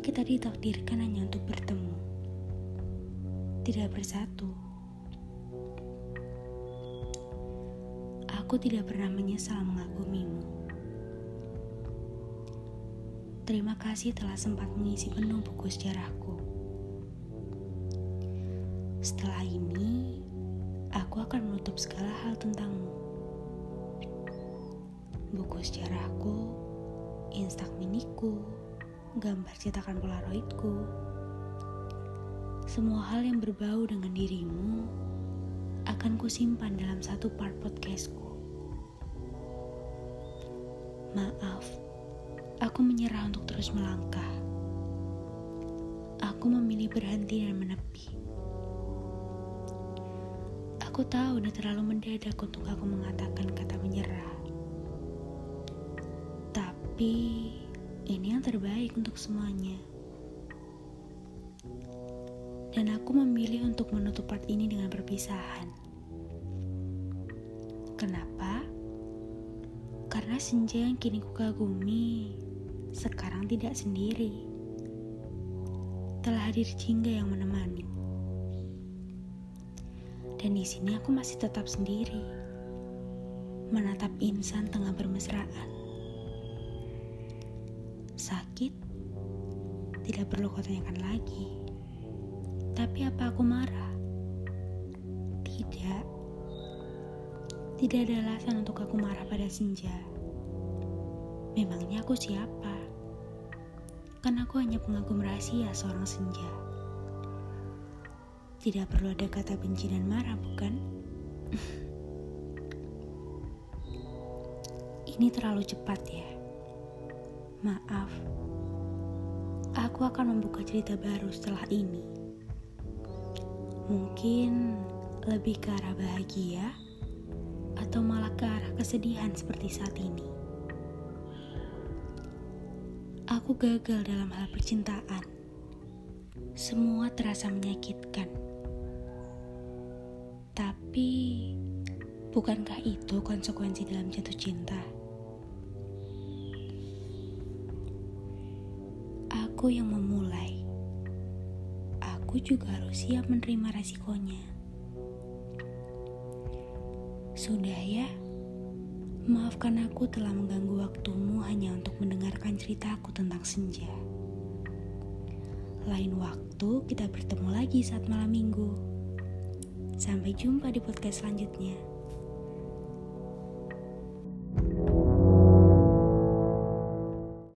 kita ditakdirkan hanya untuk bertemu, tidak bersatu. Aku tidak pernah menyesal mengagumimu. Terima kasih telah sempat mengisi penuh buku sejarahku. Setelah ini, aku akan menutup segala hal tentangmu. Buku sejarahku, instak miniku, gambar cetakan polaroidku. Semua hal yang berbau dengan dirimu akan kusimpan dalam satu part podcastku. Maaf, aku menyerah untuk terus melangkah. Aku memilih berhenti dan menepi. Aku tahu udah terlalu mendadak untuk aku mengatakan kata menyerah. Tapi ini yang terbaik untuk semuanya. Dan aku memilih untuk menutup part ini dengan perpisahan. Kenapa? Karena senja yang kini kukagumi sekarang tidak sendiri. Telah hadir jingga yang menemani. Dan di sini aku masih tetap sendiri. Menatap insan tengah bermesraan. Sakit? Tidak perlu kau tanyakan lagi. Tapi apa aku marah? Tidak. Tidak ada alasan untuk aku marah pada senja. Memangnya aku siapa? Kan aku hanya pengagum rahasia seorang senja. Tidak perlu ada kata benci dan marah, bukan? Ini terlalu cepat ya. Maaf, aku akan membuka cerita baru setelah ini. Mungkin lebih ke arah bahagia atau malah ke arah kesedihan seperti saat ini. Aku gagal dalam hal percintaan. Semua terasa menyakitkan. Tapi, bukankah itu konsekuensi dalam jatuh cinta? Aku yang memulai. Aku juga harus siap menerima resikonya. Sudah ya, maafkan aku telah mengganggu waktumu hanya untuk mendengarkan ceritaku tentang senja. Lain waktu kita bertemu lagi saat malam minggu. Sampai jumpa di podcast selanjutnya.